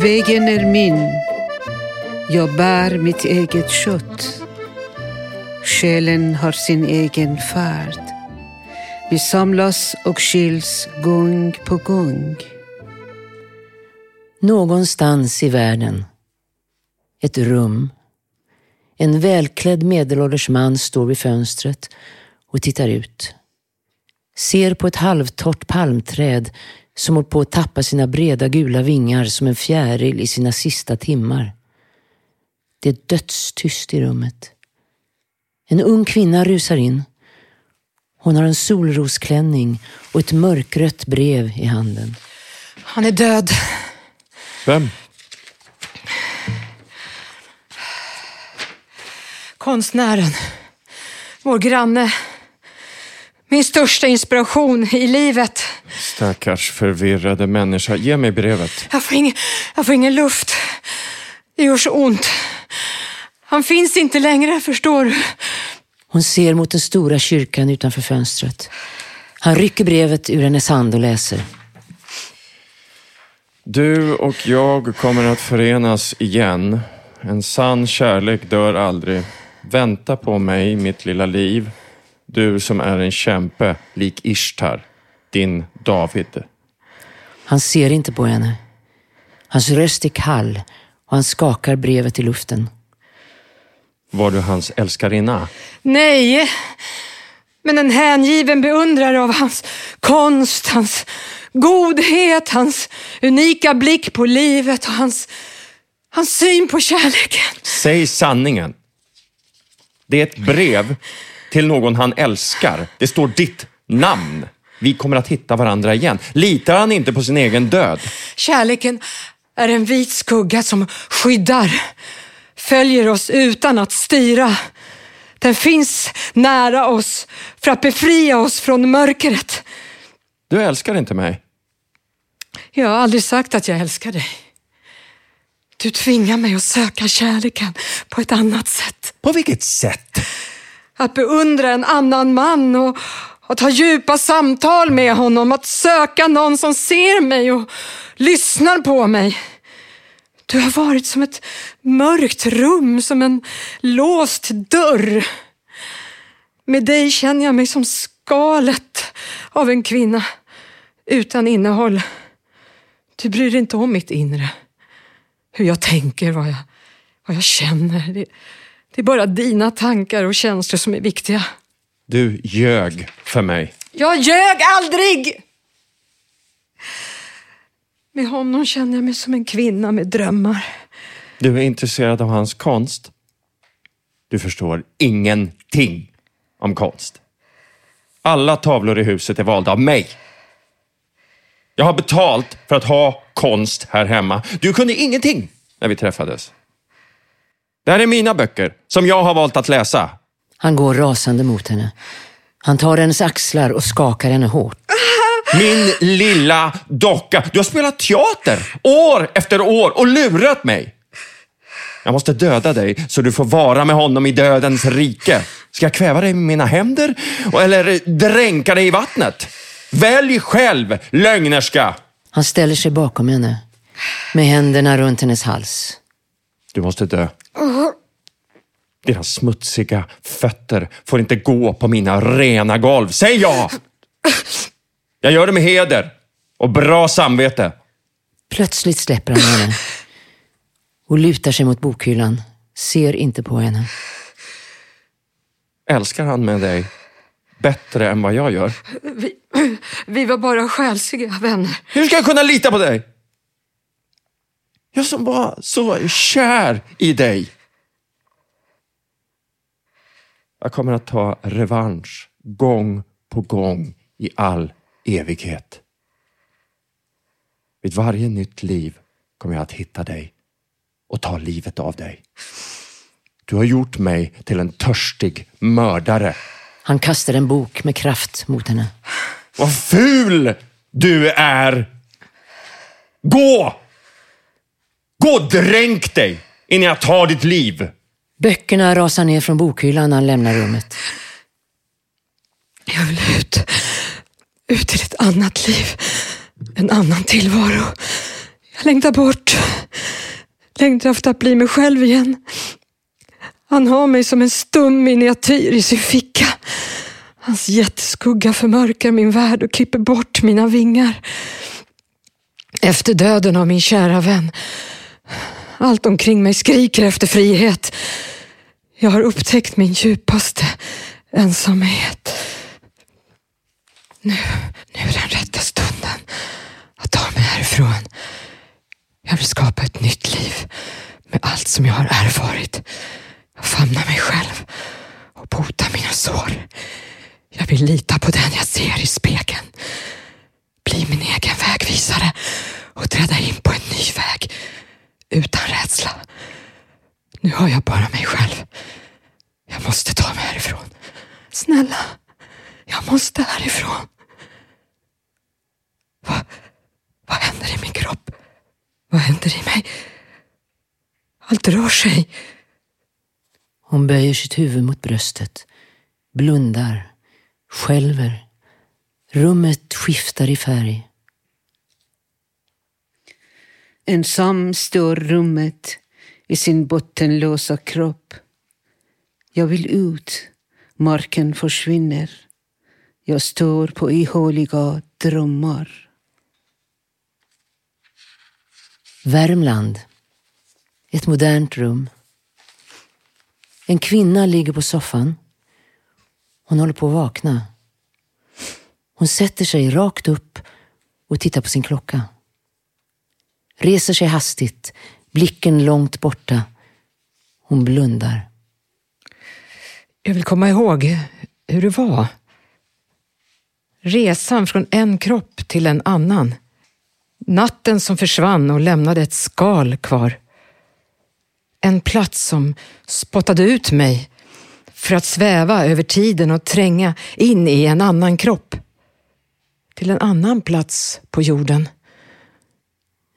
Vägen är min. Jag bär mitt eget kött. Själen har sin egen färd. Vi samlas och skiljs gång på gång. Någonstans i världen. Ett rum. En välklädd medelålders man står vid fönstret och tittar ut. Ser på ett halvtorrt palmträd som håller på att tappa sina breda gula vingar som en fjäril i sina sista timmar. Det är dödstyst i rummet. En ung kvinna rusar in. Hon har en solrosklänning och ett mörkrött brev i handen. Han är död. Vem? Konstnären. Vår granne. Min största inspiration i livet. Stackars förvirrade människa. Ge mig brevet. Jag får, ingen, jag får ingen luft. Det gör så ont. Han finns inte längre, förstår du. Hon ser mot den stora kyrkan utanför fönstret. Han rycker brevet ur hennes hand och läser. Du och jag kommer att förenas igen. En sann kärlek dör aldrig. Vänta på mig, mitt lilla liv. Du som är en kämpe, lik Ishtar, din David. Han ser inte på henne. Hans röst är kall och han skakar brevet i luften. Var du hans älskarinna? Nej, men en hängiven beundrare av hans konst, hans godhet, hans unika blick på livet och hans, hans syn på kärleken. Säg sanningen. Det är ett brev till någon han älskar. Det står ditt namn. Vi kommer att hitta varandra igen. Litar han inte på sin egen död? Kärleken är en vit skugga som skyddar, följer oss utan att styra. Den finns nära oss för att befria oss från mörkret. Du älskar inte mig. Jag har aldrig sagt att jag älskar dig. Du tvingar mig att söka kärleken på ett annat sätt. På vilket sätt? Att beundra en annan man och att ha djupa samtal med honom. Att söka någon som ser mig och lyssnar på mig. Du har varit som ett mörkt rum, som en låst dörr. Med dig känner jag mig som skalet av en kvinna utan innehåll. Du bryr dig inte om mitt inre. Hur jag tänker, vad jag, vad jag känner. Det, det är bara dina tankar och känslor som är viktiga. Du ljög för mig. Jag ljög aldrig! Med honom känner jag mig som en kvinna med drömmar. Du är intresserad av hans konst. Du förstår ingenting om konst. Alla tavlor i huset är valda av mig. Jag har betalt för att ha konst här hemma. Du kunde ingenting när vi träffades. Det här är mina böcker, som jag har valt att läsa. Han går rasande mot henne. Han tar hennes axlar och skakar henne hårt. Min lilla docka. Du har spelat teater år efter år och lurat mig. Jag måste döda dig så du får vara med honom i dödens rike. Ska jag kväva dig med mina händer eller dränka dig i vattnet? Välj själv, lögnerska! Han ställer sig bakom henne, med händerna runt hennes hals. Du måste dö. Dina smutsiga fötter får inte gå på mina rena golv. Säg ja! Jag gör det med heder och bra samvete. Plötsligt släpper han henne och lutar sig mot bokhyllan, ser inte på henne. Älskar han med dig bättre än vad jag gör? Vi, vi var bara själsliga vänner. Hur ska jag kunna lita på dig? Jag som var så kär i dig. Jag kommer att ta revansch gång på gång i all evighet. Vid varje nytt liv kommer jag att hitta dig och ta livet av dig. Du har gjort mig till en törstig mördare. Han kastar en bok med kraft mot henne. Vad ful du är! Gå! Gå och dränk dig innan jag tar ditt liv. Böckerna rasar ner från bokhyllan när han lämnar rummet. Jag vill ut. Ut till ett annat liv. En annan tillvaro. Jag längtar bort. Längtar efter att bli mig själv igen. Han har mig som en stum miniatyr i sin ficka. Hans jätteskugga förmörkar min värld och klipper bort mina vingar. Efter döden av min kära vän. Allt omkring mig skriker efter frihet. Jag har upptäckt min djupaste ensamhet. Nu, nu är den rätta stunden att ta mig härifrån. Jag vill skapa ett nytt liv med allt som jag har erfarit. Jag famnar mig själv och botar mina sår. Jag vill lita på den jag ser i spegeln. Bli min egen vägvisare och träda in på en ny väg utan rädsla. Nu har jag bara mig själv. Jag måste ta mig härifrån. Snälla, jag måste härifrån. Vad, vad händer i min kropp? Vad händer i mig? Allt rör sig. Hon böjer sitt huvud mot bröstet, blundar, skälver. Rummet skiftar i färg. Ensam står rummet i sin bottenlösa kropp. Jag vill ut, marken försvinner. Jag står på ihåliga drömmar. Värmland. Ett modernt rum. En kvinna ligger på soffan. Hon håller på att vakna. Hon sätter sig rakt upp och tittar på sin klocka. Reser sig hastigt, blicken långt borta. Hon blundar. Jag vill komma ihåg hur det var. Resan från en kropp till en annan. Natten som försvann och lämnade ett skal kvar. En plats som spottade ut mig för att sväva över tiden och tränga in i en annan kropp. Till en annan plats på jorden.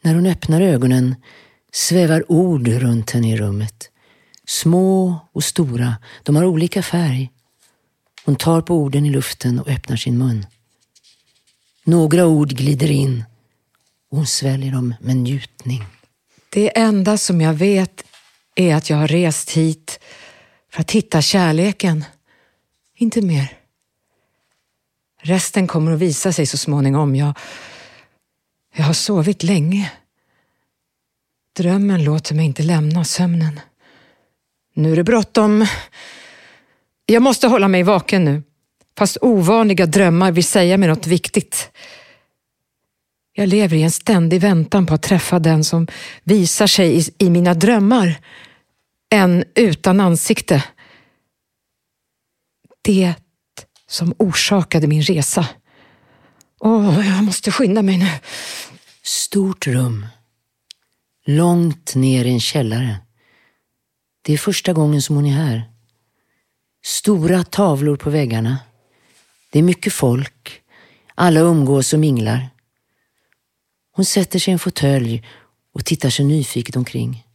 När hon öppnar ögonen svävar ord runt henne i rummet. Små och stora, de har olika färg. Hon tar på orden i luften och öppnar sin mun. Några ord glider in och hon sväljer dem med njutning. Det enda som jag vet är att jag har rest hit för att hitta kärleken. Inte mer. Resten kommer att visa sig så småningom. Jag, jag har sovit länge. Drömmen låter mig inte lämna sömnen. Nu är det bråttom. Jag måste hålla mig vaken nu. Fast ovanliga drömmar vill säga mig något viktigt. Jag lever i en ständig väntan på att träffa den som visar sig i, i mina drömmar. En utan ansikte. Det som orsakade min resa. Åh, jag måste skynda mig nu. Stort rum. Långt ner i en källare. Det är första gången som hon är här. Stora tavlor på väggarna. Det är mycket folk. Alla umgås och minglar. Hon sätter sig i en fåtölj och tittar sig nyfiket omkring.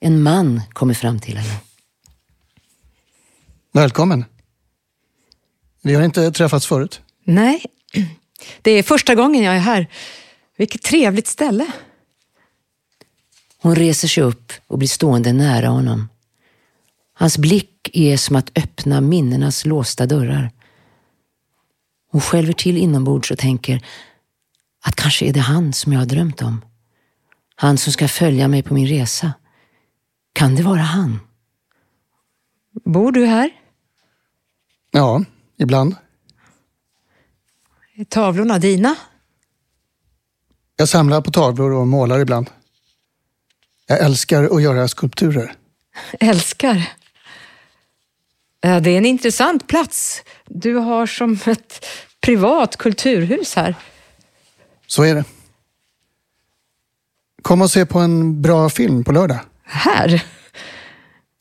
En man kommer fram till henne. Välkommen. Vi har inte träffats förut. Nej, det är första gången jag är här. Vilket trevligt ställe. Hon reser sig upp och blir stående nära honom. Hans blick är som att öppna minnenas låsta dörrar. Hon skälver till inombords och tänker att kanske är det han som jag har drömt om. Han som ska följa mig på min resa. Kan det vara han? Bor du här? Ja, ibland. Tavlorna dina? Jag samlar på tavlor och målar ibland. Jag älskar att göra skulpturer. Älskar. Ja, Det är en intressant plats. Du har som ett privat kulturhus här. Så är det. Kom och se på en bra film på lördag. Här?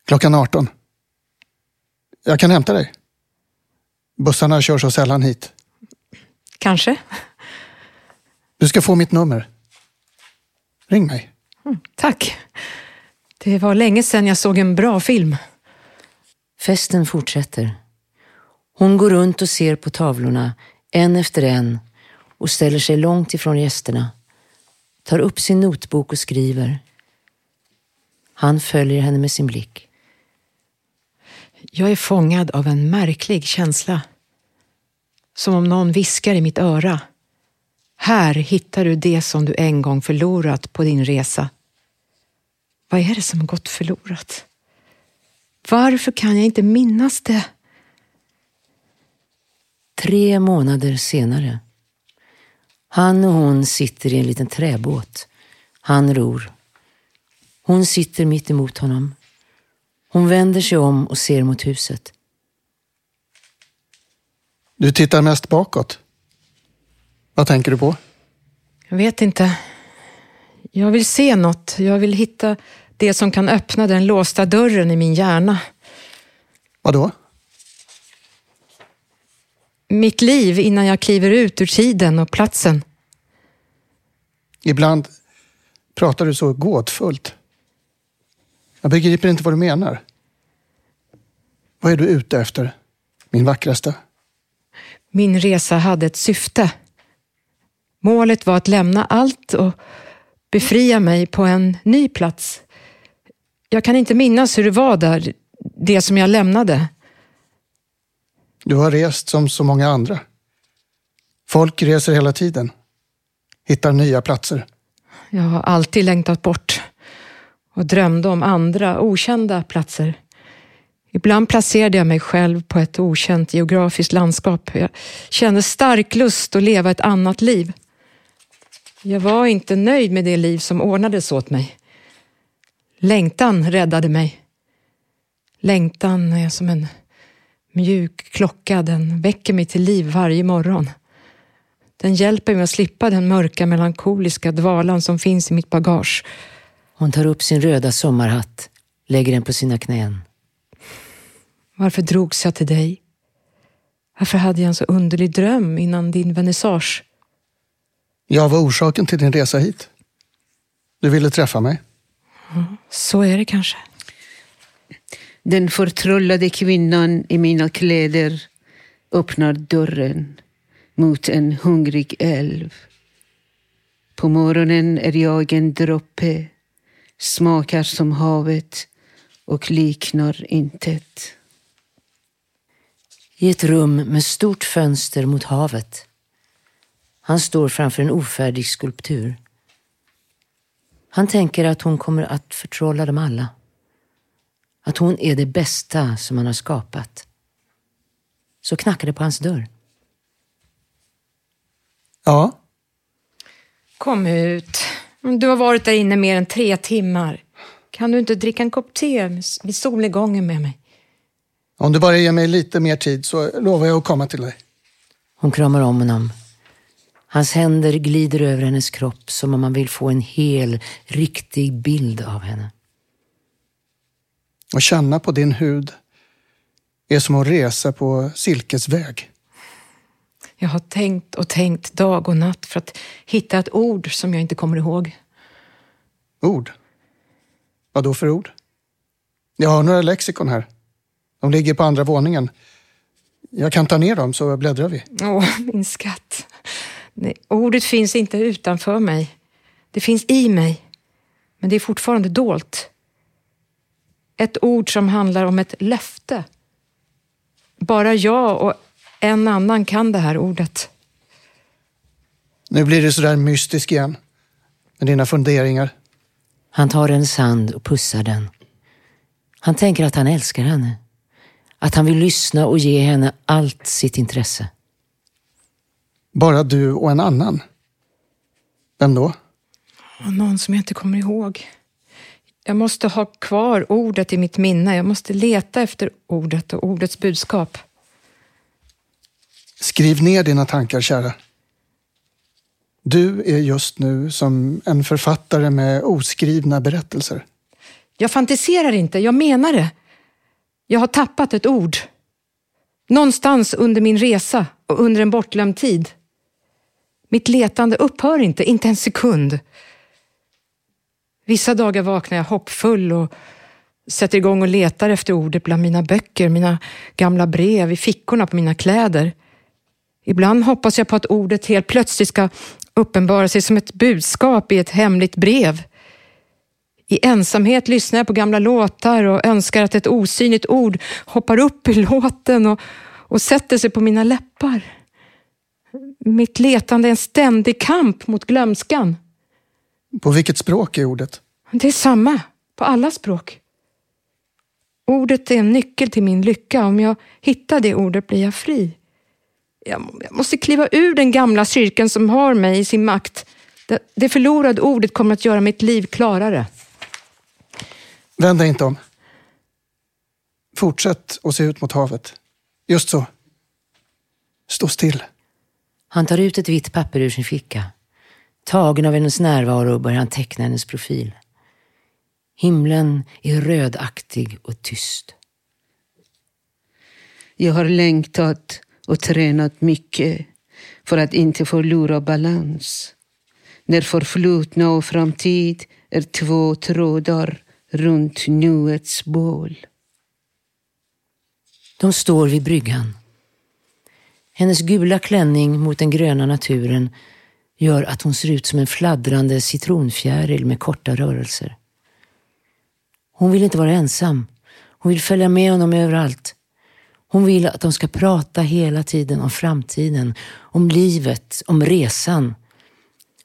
Klockan 18. Jag kan hämta dig. Bussarna kör så sällan hit. Kanske. Du ska få mitt nummer. Ring mig. Tack. Det var länge sedan jag såg en bra film. Festen fortsätter. Hon går runt och ser på tavlorna, en efter en, och ställer sig långt ifrån gästerna. Tar upp sin notbok och skriver. Han följer henne med sin blick. Jag är fångad av en märklig känsla. Som om någon viskar i mitt öra. Här hittar du det som du en gång förlorat på din resa. Vad är det som gått förlorat? Varför kan jag inte minnas det? Tre månader senare. Han och hon sitter i en liten träbåt. Han ror. Hon sitter mitt emot honom. Hon vänder sig om och ser mot huset. Du tittar mest bakåt. Vad tänker du på? Jag vet inte. Jag vill se något. Jag vill hitta det som kan öppna den låsta dörren i min hjärna. Vadå? Mitt liv innan jag kliver ut ur tiden och platsen. Ibland pratar du så gåtfullt. Jag begriper inte vad du menar. Vad är du ute efter, min vackraste? Min resa hade ett syfte. Målet var att lämna allt och befria mig på en ny plats. Jag kan inte minnas hur det var där, det som jag lämnade. Du har rest som så många andra. Folk reser hela tiden. Hittar nya platser. Jag har alltid längtat bort och drömde om andra, okända platser. Ibland placerade jag mig själv på ett okänt geografiskt landskap. Jag kände stark lust att leva ett annat liv. Jag var inte nöjd med det liv som ordnades åt mig. Längtan räddade mig. Längtan är som en mjuk klocka, den väcker mig till liv varje morgon. Den hjälper mig att slippa den mörka melankoliska dvalan som finns i mitt bagage. Hon tar upp sin röda sommarhatt, lägger den på sina knän. Varför drogs jag till dig? Varför hade jag en så underlig dröm innan din vernissage? Jag var orsaken till din resa hit. Du ville träffa mig. Så är det kanske. Den förtrollade kvinnan i mina kläder öppnar dörren mot en hungrig älv. På morgonen är jag en droppe, smakar som havet och liknar intet. I ett rum med stort fönster mot havet. Han står framför en ofärdig skulptur. Han tänker att hon kommer att förtrolla dem alla. Att hon är det bästa som han har skapat. Så knackar det på hans dörr. Ja, Kom ut. Du har varit där inne mer än tre timmar. Kan du inte dricka en kopp te vid solnedgången med mig? Om du bara ger mig lite mer tid så lovar jag att komma till dig. Hon kramar om honom. Hans händer glider över hennes kropp som om man vill få en hel, riktig bild av henne. Och känna på din hud är som att resa på silkesväg. Jag har tänkt och tänkt dag och natt för att hitta ett ord som jag inte kommer ihåg. Ord? Vad då för ord? Jag har några lexikon här. De ligger på andra våningen. Jag kan ta ner dem så bläddrar vi. Åh, min skatt. Nej, ordet finns inte utanför mig. Det finns i mig. Men det är fortfarande dolt. Ett ord som handlar om ett löfte. Bara jag och en annan kan det här ordet. Nu blir du sådär mystisk igen. Med dina funderingar. Han tar hennes hand och pussar den. Han tänker att han älskar henne. Att han vill lyssna och ge henne allt sitt intresse. Bara du och en annan. Vem då? Någon som jag inte kommer ihåg. Jag måste ha kvar ordet i mitt minne. Jag måste leta efter ordet och ordets budskap. Skriv ner dina tankar, kära. Du är just nu som en författare med oskrivna berättelser. Jag fantiserar inte, jag menar det. Jag har tappat ett ord. Någonstans under min resa och under en bortglömd tid. Mitt letande upphör inte, inte en sekund. Vissa dagar vaknar jag hoppfull och sätter igång och letar efter ordet bland mina böcker, mina gamla brev, i fickorna på mina kläder. Ibland hoppas jag på att ordet helt plötsligt ska uppenbara sig som ett budskap i ett hemligt brev. I ensamhet lyssnar jag på gamla låtar och önskar att ett osynligt ord hoppar upp i låten och, och sätter sig på mina läppar. Mitt letande är en ständig kamp mot glömskan. På vilket språk är ordet? Det är samma på alla språk. Ordet är en nyckel till min lycka. Om jag hittar det ordet blir jag fri. Jag måste kliva ur den gamla cirkeln som har mig i sin makt. Det förlorade ordet kommer att göra mitt liv klarare. Vänd dig inte om. Fortsätt och se ut mot havet. Just så. Stå still. Han tar ut ett vitt papper ur sin ficka. Tagen av hennes närvaro börjar han teckna hennes profil. Himlen är rödaktig och tyst. Jag har längtat och tränat mycket för att inte förlora balans. När förflutna och framtid är två trådar runt nuets bål. De står vid bryggan. Hennes gula klänning mot den gröna naturen gör att hon ser ut som en fladdrande citronfjäril med korta rörelser. Hon vill inte vara ensam. Hon vill följa med honom överallt. Hon vill att de ska prata hela tiden om framtiden, om livet, om resan.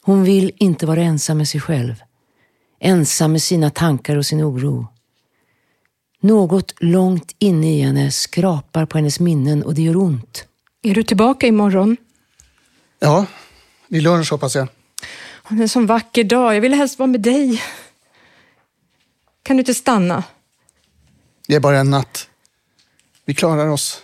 Hon vill inte vara ensam med sig själv. Ensam med sina tankar och sin oro. Något långt inne i henne skrapar på hennes minnen och det gör ont. Är du tillbaka imorgon? Ja, vid lunch hoppas jag. Det är en sån vacker dag. Jag vill helst vara med dig. Kan du inte stanna? Det är bara en natt. Vi klarar oss.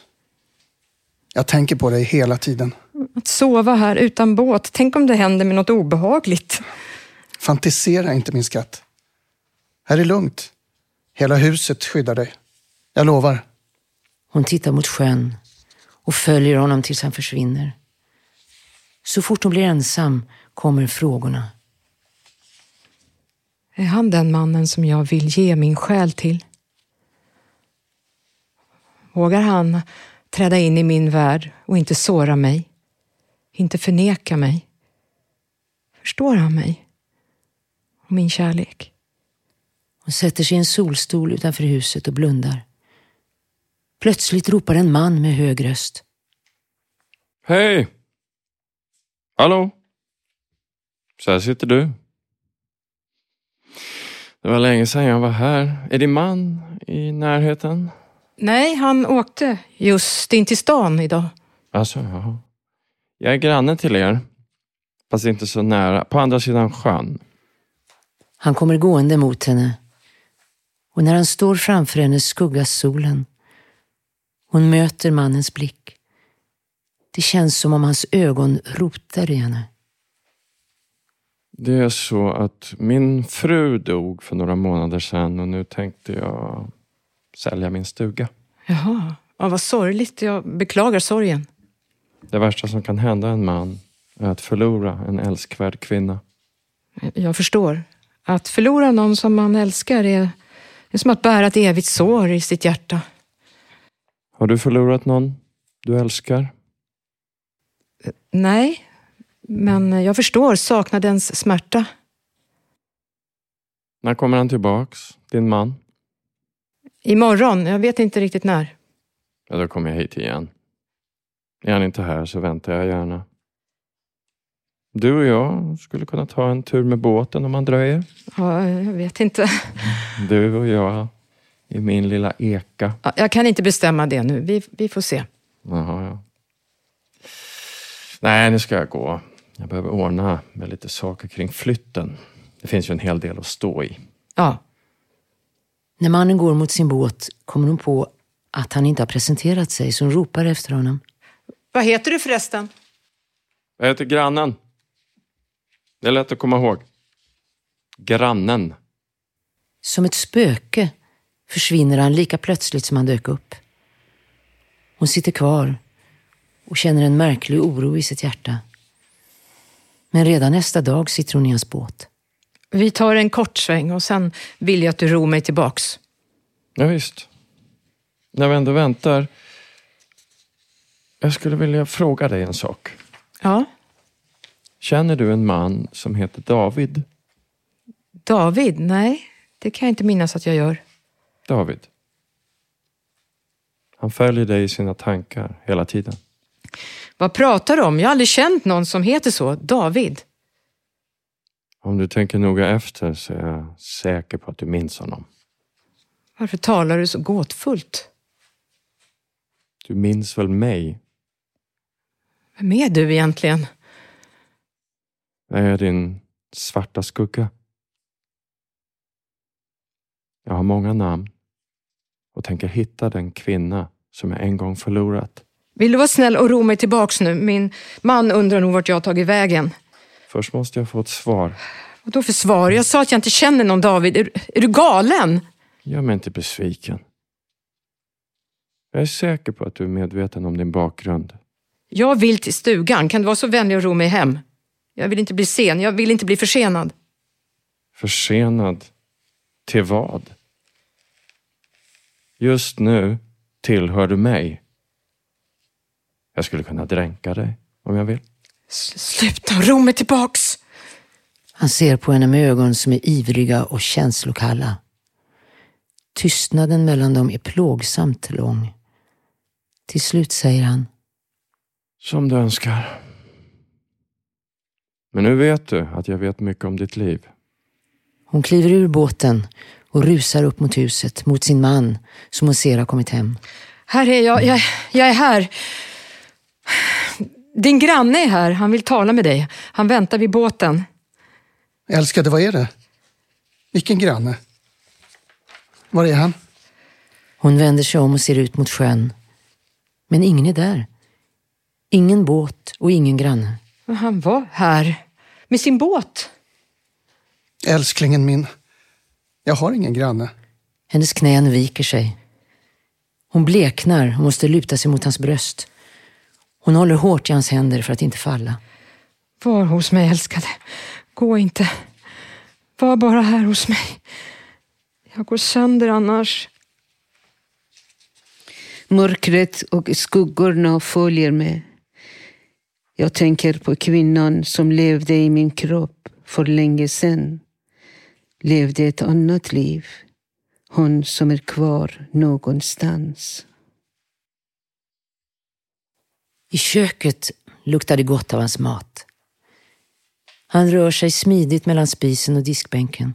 Jag tänker på dig hela tiden. Att sova här utan båt. Tänk om det händer med något obehagligt. Fantisera inte min skatt. Här är lugnt. Hela huset skyddar dig. Jag lovar. Hon tittar mot sjön och följer honom tills han försvinner. Så fort hon blir ensam kommer frågorna. Är han den mannen som jag vill ge min själ till? Vågar han träda in i min värld och inte såra mig? Inte förneka mig? Förstår han mig? Och min kärlek? Hon sätter sig i en solstol utanför huset och blundar. Plötsligt ropar en man med hög röst. Hej! Hallå? Så här sitter du. Det var länge sedan jag var här. Är din man i närheten? Nej, han åkte just in till stan idag. Alltså, jaha. Jag är granne till er. Fast inte så nära. På andra sidan sjön. Han kommer gående mot henne och när han står framför henne skuggas solen. Hon möter mannens blick. Det känns som om hans ögon rotar i henne. Det är så att min fru dog för några månader sedan och nu tänkte jag sälja min stuga. Jaha, ja, vad sorgligt. Jag beklagar sorgen. Det värsta som kan hända en man är att förlora en älskvärd kvinna. Jag förstår. Att förlora någon som man älskar är, är som att bära ett evigt sår i sitt hjärta. Har du förlorat någon du älskar? Nej, men jag förstår saknadens smärta. När kommer han tillbaks, din man? Imorgon, jag vet inte riktigt när. Ja, då kommer jag hit igen. Är han inte här så väntar jag gärna. Du och jag skulle kunna ta en tur med båten om han dröjer. Ja, jag vet inte. Du och jag i min lilla eka. Ja, jag kan inte bestämma det nu. Vi, vi får se. Jaha, ja. Nej, nu ska jag gå. Jag behöver ordna med lite saker kring flytten. Det finns ju en hel del att stå i. Ja. När mannen går mot sin båt kommer hon på att han inte har presenterat sig, så hon ropar efter honom. Vad heter du förresten? Jag heter grannen. Det är lätt att komma ihåg. Grannen. Som ett spöke försvinner han lika plötsligt som han dök upp. Hon sitter kvar och känner en märklig oro i sitt hjärta. Men redan nästa dag sitter hon i hans båt. Vi tar en kort sväng och sen vill jag att du ror mig tillbaks. Ja, visst. När vi ändå väntar. Jag skulle vilja fråga dig en sak. Ja, Känner du en man som heter David? David? Nej, det kan jag inte minnas att jag gör. David. Han följer dig i sina tankar hela tiden. Vad pratar du om? Jag har aldrig känt någon som heter så. David. Om du tänker noga efter så är jag säker på att du minns honom. Varför talar du så gåtfullt? Du minns väl mig? Vem är du egentligen? Jag är din svarta skugga. Jag har många namn och tänker hitta den kvinna som jag en gång förlorat. Vill du vara snäll och ro mig tillbaks nu? Min man undrar nog vart jag har tagit vägen. Först måste jag få ett svar. Vad då för svar? Jag sa att jag inte känner någon David. Är, är du galen? Gör mig inte besviken. Jag är säker på att du är medveten om din bakgrund. Jag vill till stugan. Kan du vara så vänlig och ro mig hem? Jag vill inte bli sen. Jag vill inte bli försenad. Försenad? Till vad? Just nu tillhör du mig. Jag skulle kunna dränka dig om jag vill. S- Sluta, ro mig tillbaks. Han ser på henne med ögon som är ivriga och känslokalla. Tystnaden mellan dem är plågsamt lång. Till slut säger han, Som du önskar. Men nu vet du att jag vet mycket om ditt liv. hon kliver ur båten och rusar upp mot huset, mot sin man som hon ser har kommit hem. Här är jag. jag. Jag är här. Din granne är här. Han vill tala med dig. Han väntar vid båten. Älskade, vad är det? Vilken granne? Var är han? Hon vänder sig om och ser ut mot sjön. Men ingen är där. Ingen båt och ingen granne. Men Han var här. Med sin båt. Älsklingen min. Jag har ingen granne. Hennes knän viker sig. Hon bleknar och måste luta sig mot hans bröst. Hon håller hårt i hans händer för att inte falla. Var hos mig älskade. Gå inte. Var bara här hos mig. Jag går sönder annars. Mörkret och skuggorna följer mig. Jag tänker på kvinnan som levde i min kropp för länge sedan. Levde ett annat liv. Hon som är kvar någonstans. I köket luktar det gott av hans mat. Han rör sig smidigt mellan spisen och diskbänken.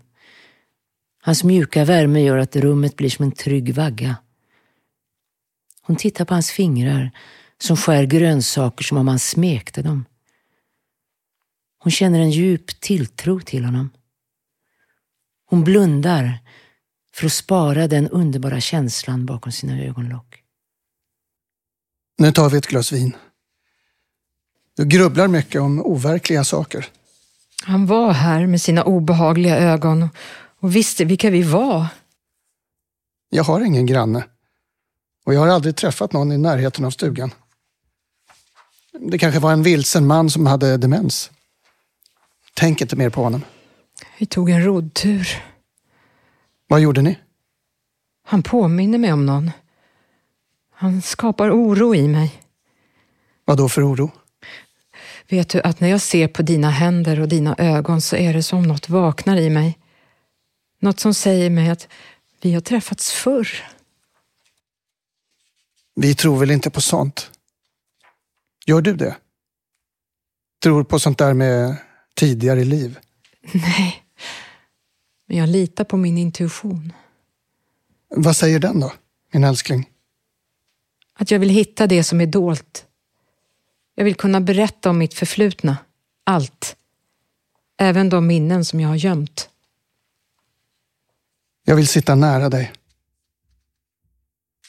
Hans mjuka värme gör att rummet blir som en trygg vagga. Hon tittar på hans fingrar som skär grönsaker som om han smekte dem. Hon känner en djup tilltro till honom. Hon blundar för att spara den underbara känslan bakom sina ögonlock. Nu tar vi ett glas vin. Du grubblar mycket om overkliga saker. Han var här med sina obehagliga ögon och visste vilka vi var. Jag har ingen granne. Och jag har aldrig träffat någon i närheten av stugan. Det kanske var en vilsen man som hade demens. Tänk inte mer på honom. Vi tog en roddtur. Vad gjorde ni? Han påminner mig om någon. Han skapar oro i mig. Vad då för oro? Vet du att när jag ser på dina händer och dina ögon så är det som något vaknar i mig. Något som säger mig att vi har träffats förr. Vi tror väl inte på sånt? Gör du det? Tror på sånt där med tidigare liv? Nej, men jag litar på min intuition. Vad säger den då, min älskling? Att jag vill hitta det som är dolt. Jag vill kunna berätta om mitt förflutna. Allt. Även de minnen som jag har gömt. Jag vill sitta nära dig.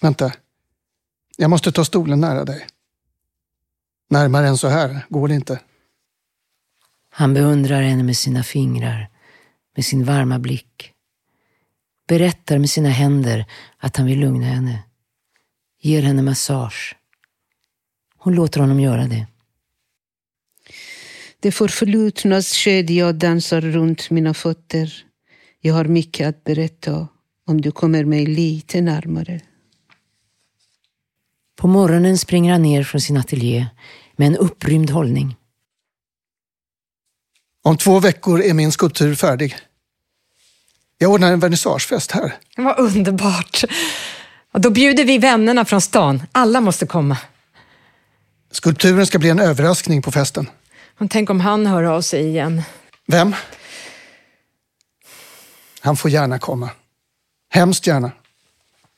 Vänta. Jag måste ta stolen nära dig. Närmare än så här går det inte. Han beundrar henne med sina fingrar, med sin varma blick. Berättar med sina händer att han vill lugna henne. Ger henne massage. Hon låter honom göra det. Det förflutnas kedja dansar runt mina fötter. Jag har mycket att berätta om du kommer mig lite närmare. På morgonen springer han ner från sin ateljé med en upprymd hållning. Om två veckor är min skulptur färdig. Jag ordnar en vernissagefest här. Vad underbart. Och då bjuder vi vännerna från stan. Alla måste komma. Skulpturen ska bli en överraskning på festen. Och tänk om han hör av sig igen. Vem? Han får gärna komma. Hemskt gärna.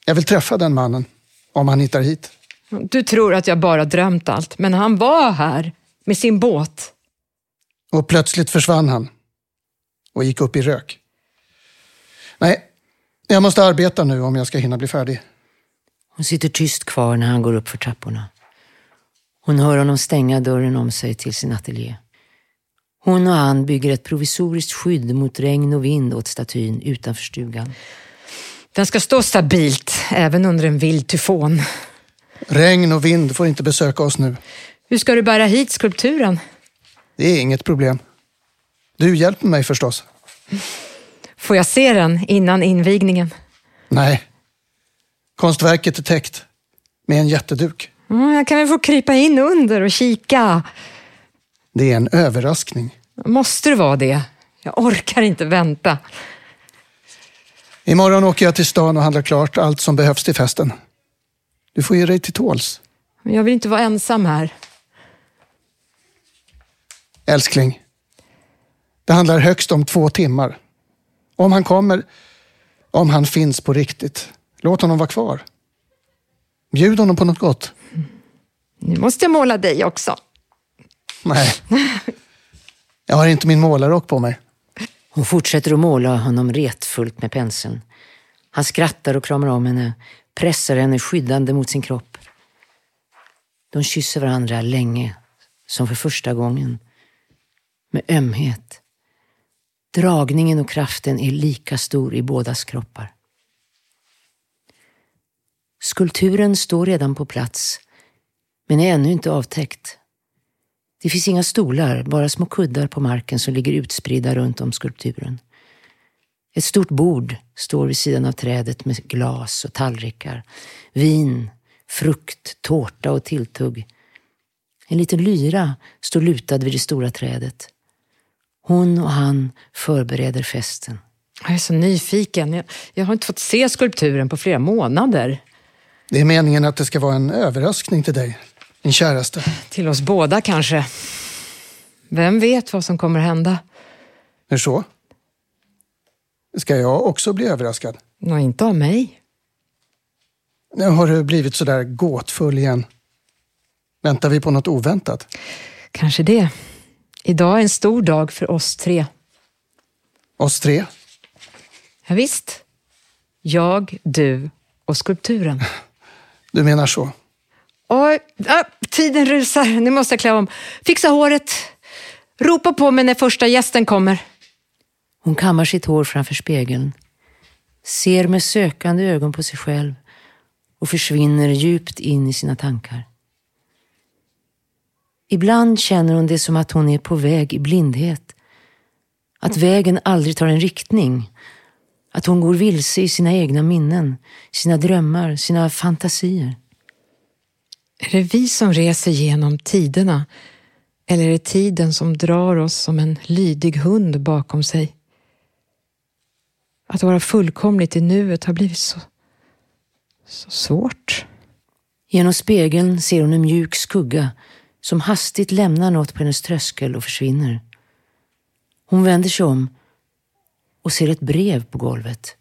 Jag vill träffa den mannen, om han hittar hit. Du tror att jag bara drömt allt, men han var här med sin båt. Och plötsligt försvann han och gick upp i rök. Nej, jag måste arbeta nu om jag ska hinna bli färdig. Hon sitter tyst kvar när han går upp för trapporna. Hon hör honom stänga dörren om sig till sin ateljé. Hon och han bygger ett provisoriskt skydd mot regn och vind åt statyn utanför stugan. Den ska stå stabilt, även under en vild tyfon. Regn och vind får inte besöka oss nu. Hur ska du bära hit skulpturen? Det är inget problem. Du hjälper mig förstås. Får jag se den innan invigningen? Nej. Konstverket är täckt med en jätteduk. Mm, jag kan väl få krypa in under och kika. Det är en överraskning. Måste det vara det? Jag orkar inte vänta. Imorgon åker jag till stan och handlar klart allt som behövs till festen. Du får ge dig till tåls. Men jag vill inte vara ensam här. Älskling. Det handlar högst om två timmar. Om han kommer, om han finns på riktigt, låt honom vara kvar. Bjud honom på något gott. Nu måste jag måla dig också. Nej. Jag har inte min målarrock på mig. Hon fortsätter att måla honom retfullt med penseln. Han skrattar och kramar om henne, pressar henne skyddande mot sin kropp. De kysser varandra länge, som för första gången. Med ömhet. Dragningen och kraften är lika stor i bådas kroppar. Skulpturen står redan på plats, men är ännu inte avtäckt. Det finns inga stolar, bara små kuddar på marken som ligger utspridda runt om skulpturen. Ett stort bord står vid sidan av trädet med glas och tallrikar, vin, frukt, tårta och tilltugg. En liten lyra står lutad vid det stora trädet. Hon och han förbereder festen. Jag är så nyfiken. Jag, jag har inte fått se skulpturen på flera månader. Det är meningen att det ska vara en överraskning till dig, din käraste. Till oss båda kanske. Vem vet vad som kommer hända? Hur så? Ska jag också bli överraskad? Nå, inte av mig. Nu har du blivit så där gåtfull igen. Väntar vi på något oväntat? Kanske det. Idag är en stor dag för oss tre. Oss tre? Ja, visst. Jag, du och skulpturen. Du menar så? Oj, ah, tiden rusar. Nu måste jag klä om. Fixa håret. Ropa på mig när första gästen kommer. Hon kammar sitt hår framför spegeln, ser med sökande ögon på sig själv och försvinner djupt in i sina tankar. Ibland känner hon det som att hon är på väg i blindhet. Att vägen aldrig tar en riktning. Att hon går vilse i sina egna minnen, sina drömmar, sina fantasier. Är det vi som reser genom tiderna? Eller är det tiden som drar oss som en lydig hund bakom sig? Att vara fullkomligt i nuet har blivit så, så svårt. Genom spegeln ser hon en mjuk skugga som hastigt lämnar något på hennes tröskel och försvinner. Hon vänder sig om och ser ett brev på golvet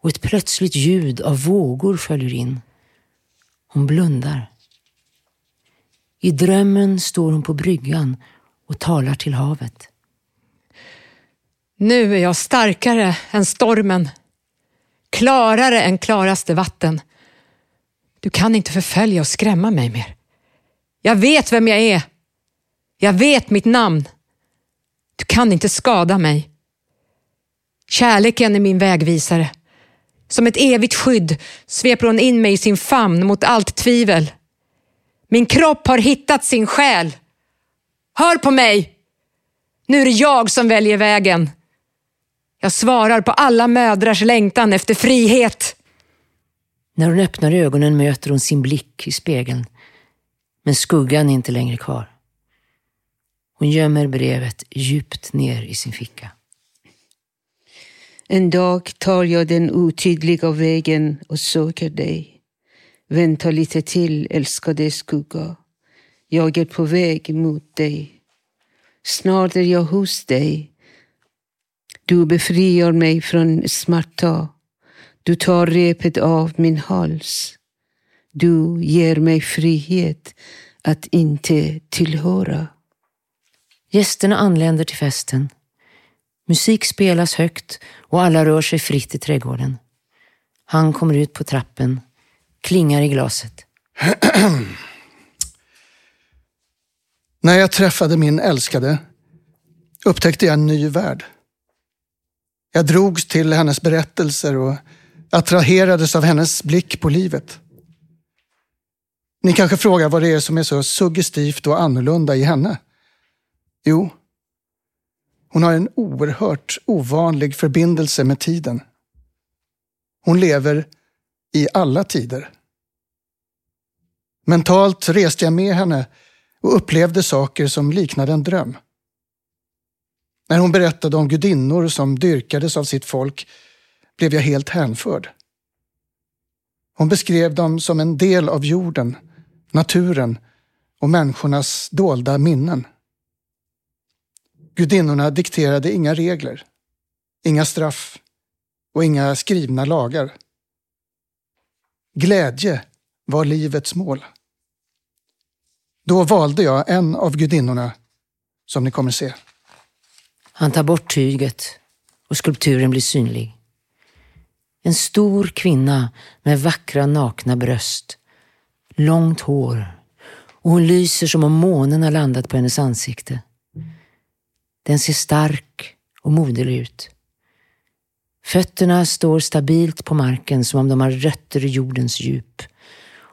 och ett plötsligt ljud av vågor följer in. Hon blundar. I drömmen står hon på bryggan och talar till havet. Nu är jag starkare än stormen, klarare än klaraste vatten. Du kan inte förfölja och skrämma mig mer. Jag vet vem jag är. Jag vet mitt namn. Du kan inte skada mig. Kärleken är min vägvisare. Som ett evigt skydd sveper hon in mig i sin famn mot allt tvivel. Min kropp har hittat sin själ. Hör på mig! Nu är det jag som väljer vägen. Jag svarar på alla mödrars längtan efter frihet. När hon öppnar ögonen möter hon sin blick i spegeln. Men skuggan är inte längre kvar. Hon gömmer brevet djupt ner i sin ficka. En dag tar jag den otydliga vägen och söker dig. Vänta lite till, älskade skugga. Jag är på väg mot dig. Snart är jag hos dig. Du befriar mig från smärta. Du tar repet av min hals. Du ger mig frihet att inte tillhöra. Gästerna anländer till festen. Musik spelas högt och alla rör sig fritt i trädgården. Han kommer ut på trappen, klingar i glaset. När jag träffade min älskade upptäckte jag en ny värld. Jag drogs till hennes berättelser och attraherades av hennes blick på livet. Ni kanske frågar vad det är som är så suggestivt och annorlunda i henne? Jo, hon har en oerhört ovanlig förbindelse med tiden. Hon lever i alla tider. Mentalt reste jag med henne och upplevde saker som liknade en dröm. När hon berättade om gudinnor som dyrkades av sitt folk blev jag helt hänförd. Hon beskrev dem som en del av jorden, naturen och människornas dolda minnen. Gudinnorna dikterade inga regler, inga straff och inga skrivna lagar. Glädje var livets mål. Då valde jag en av gudinnorna, som ni kommer se. Han tar bort tyget och skulpturen blir synlig. En stor kvinna med vackra nakna bröst, långt hår och hon lyser som om månen har landat på hennes ansikte. Den ser stark och moderlig ut. Fötterna står stabilt på marken som om de har rötter i jordens djup.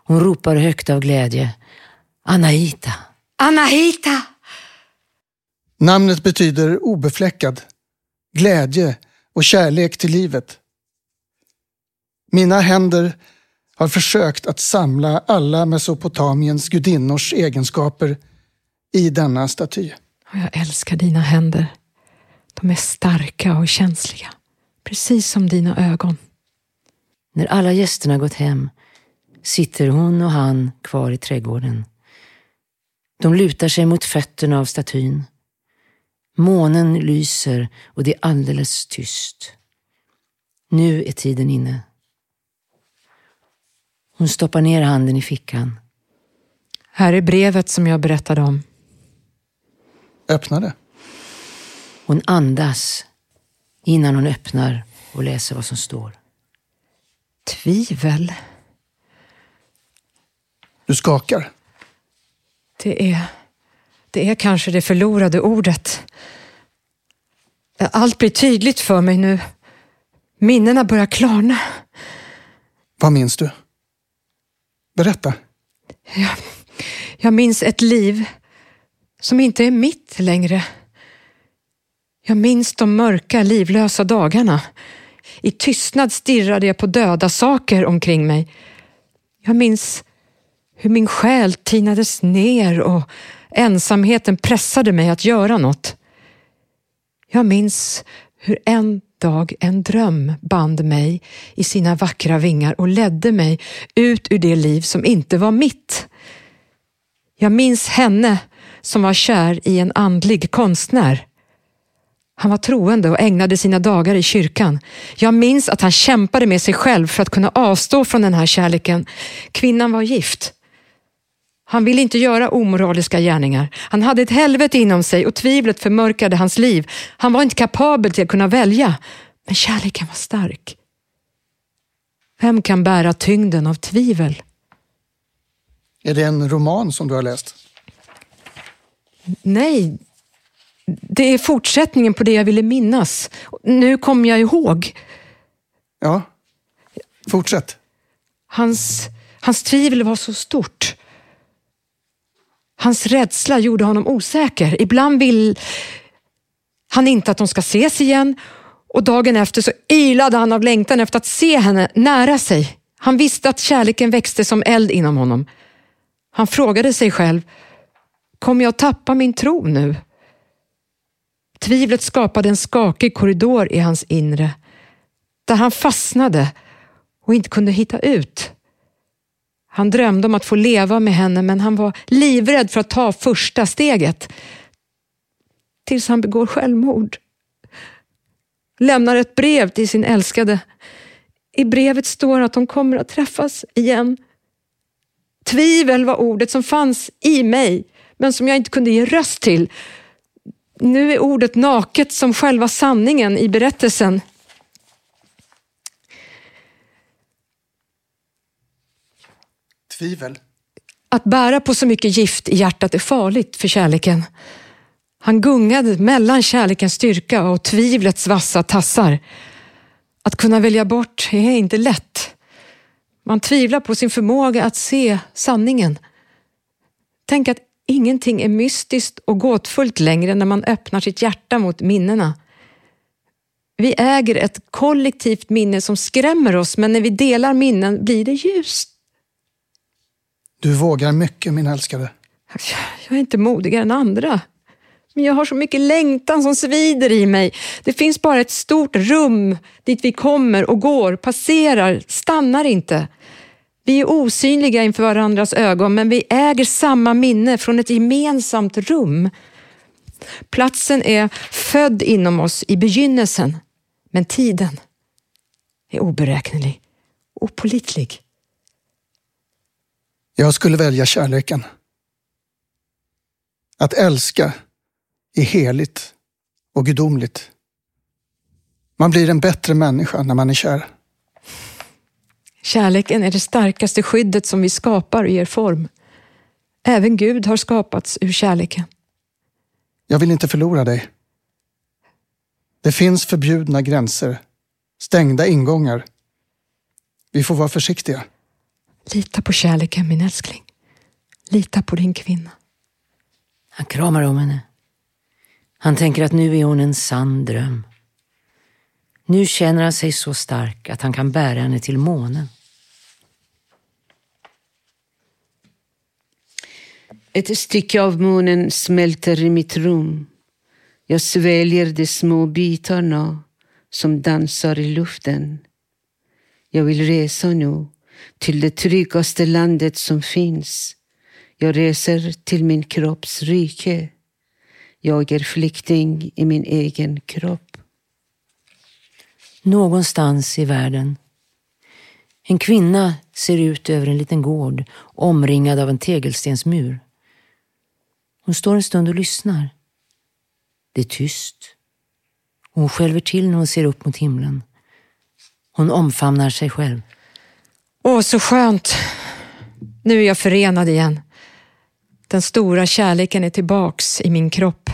Hon ropar högt av glädje. Anahita! Anahita! Namnet betyder obefläckad, glädje och kärlek till livet. Mina händer har försökt att samla alla Mesopotamiens gudinnors egenskaper i denna staty. Jag älskar dina händer. De är starka och känsliga. Precis som dina ögon. När alla gästerna gått hem sitter hon och han kvar i trädgården. De lutar sig mot fötterna av statyn. Månen lyser och det är alldeles tyst. Nu är tiden inne. Hon stoppar ner handen i fickan. Här är brevet som jag berättade om. Öppna det. Hon andas innan hon öppnar och läser vad som står. Tvivel. Du skakar. Det är, det är kanske det förlorade ordet. Allt blir tydligt för mig nu. Minnena börjar klarna. Vad minns du? Berätta. Jag, jag minns ett liv som inte är mitt längre. Jag minns de mörka, livlösa dagarna. I tystnad stirrade jag på döda saker omkring mig. Jag minns hur min själ tinades ner och ensamheten pressade mig att göra något. Jag minns hur en dag en dröm band mig i sina vackra vingar och ledde mig ut ur det liv som inte var mitt. Jag minns henne som var kär i en andlig konstnär. Han var troende och ägnade sina dagar i kyrkan. Jag minns att han kämpade med sig själv för att kunna avstå från den här kärleken. Kvinnan var gift. Han ville inte göra omoraliska gärningar. Han hade ett helvete inom sig och tvivlet förmörkade hans liv. Han var inte kapabel till att kunna välja. Men kärleken var stark. Vem kan bära tyngden av tvivel? Är det en roman som du har läst? Nej, det är fortsättningen på det jag ville minnas. Nu kommer jag ihåg. Ja. Fortsätt. Hans, hans tvivel var så stort. Hans rädsla gjorde honom osäker. Ibland vill, han inte att de ska ses igen och dagen efter så ylade han av längtan efter att se henne nära sig. Han visste att kärleken växte som eld inom honom. Han frågade sig själv, kommer jag tappa min tro nu? Tvivlet skapade en skakig korridor i hans inre, där han fastnade och inte kunde hitta ut. Han drömde om att få leva med henne, men han var livrädd för att ta första steget. Tills han begår självmord. Lämnar ett brev till sin älskade. I brevet står att de kommer att träffas igen. Tvivel var ordet som fanns i mig, men som jag inte kunde ge röst till. Nu är ordet naket som själva sanningen i berättelsen. Tvivel. Att bära på så mycket gift i hjärtat är farligt för kärleken. Han gungade mellan kärlekens styrka och tvivlets vassa tassar. Att kunna välja bort är inte lätt. Man tvivlar på sin förmåga att se sanningen. Tänk att ingenting är mystiskt och gåtfullt längre när man öppnar sitt hjärta mot minnena. Vi äger ett kollektivt minne som skrämmer oss, men när vi delar minnen blir det ljust. Du vågar mycket, min älskade. Jag är inte modigare än andra. Men jag har så mycket längtan som svider i mig. Det finns bara ett stort rum dit vi kommer och går, passerar, stannar inte. Vi är osynliga inför varandras ögon, men vi äger samma minne från ett gemensamt rum. Platsen är född inom oss i begynnelsen, men tiden är oberäknelig, opolitlig. Jag skulle välja kärleken. Att älska är heligt och gudomligt. Man blir en bättre människa när man är kär. Kärleken är det starkaste skyddet som vi skapar och ger form. Även Gud har skapats ur kärleken. Jag vill inte förlora dig. Det finns förbjudna gränser, stängda ingångar. Vi får vara försiktiga. Lita på kärleken min älskling. Lita på din kvinna. Han kramar om henne. Han tänker att nu är hon en sann dröm. Nu känner han sig så stark att han kan bära henne till månen. Ett stycke av månen smälter i mitt rum. Jag sväljer de små bitarna som dansar i luften. Jag vill resa nu till det tryggaste landet som finns. Jag reser till min kropps rike. Jag är flykting i min egen kropp. Någonstans i världen. En kvinna ser ut över en liten gård omringad av en tegelstensmur. Hon står en stund och lyssnar. Det är tyst. Hon skälver till när hon ser upp mot himlen. Hon omfamnar sig själv. Åh, så skönt. Nu är jag förenad igen. Den stora kärleken är tillbaks i min kropp.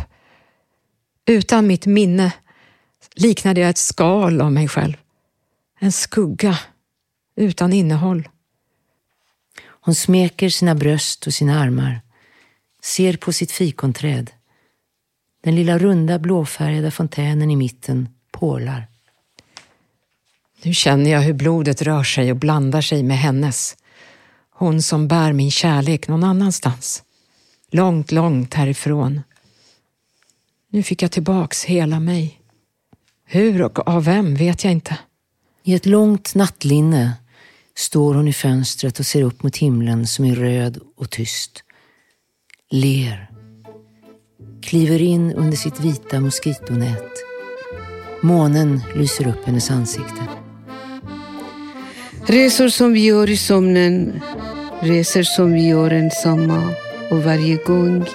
Utan mitt minne liknade jag ett skal av mig själv. En skugga utan innehåll. Hon smeker sina bröst och sina armar, ser på sitt fikonträd. Den lilla runda blåfärgade fontänen i mitten porlar. Nu känner jag hur blodet rör sig och blandar sig med hennes. Hon som bär min kärlek någon annanstans. Långt, långt härifrån. Nu fick jag tillbaks hela mig. Hur och av vem vet jag inte. I ett långt nattlinne står hon i fönstret och ser upp mot himlen som är röd och tyst. Ler. Kliver in under sitt vita moskitonät. Månen lyser upp hennes ansikte. Resor som vi gör i sömnen, resor som vi gör ensamma och varje gång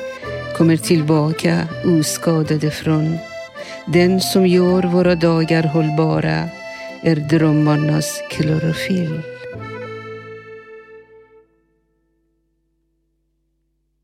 kommer tillbaka oskadade från. Den som gör våra dagar hållbara är drömmarnas klorofyll.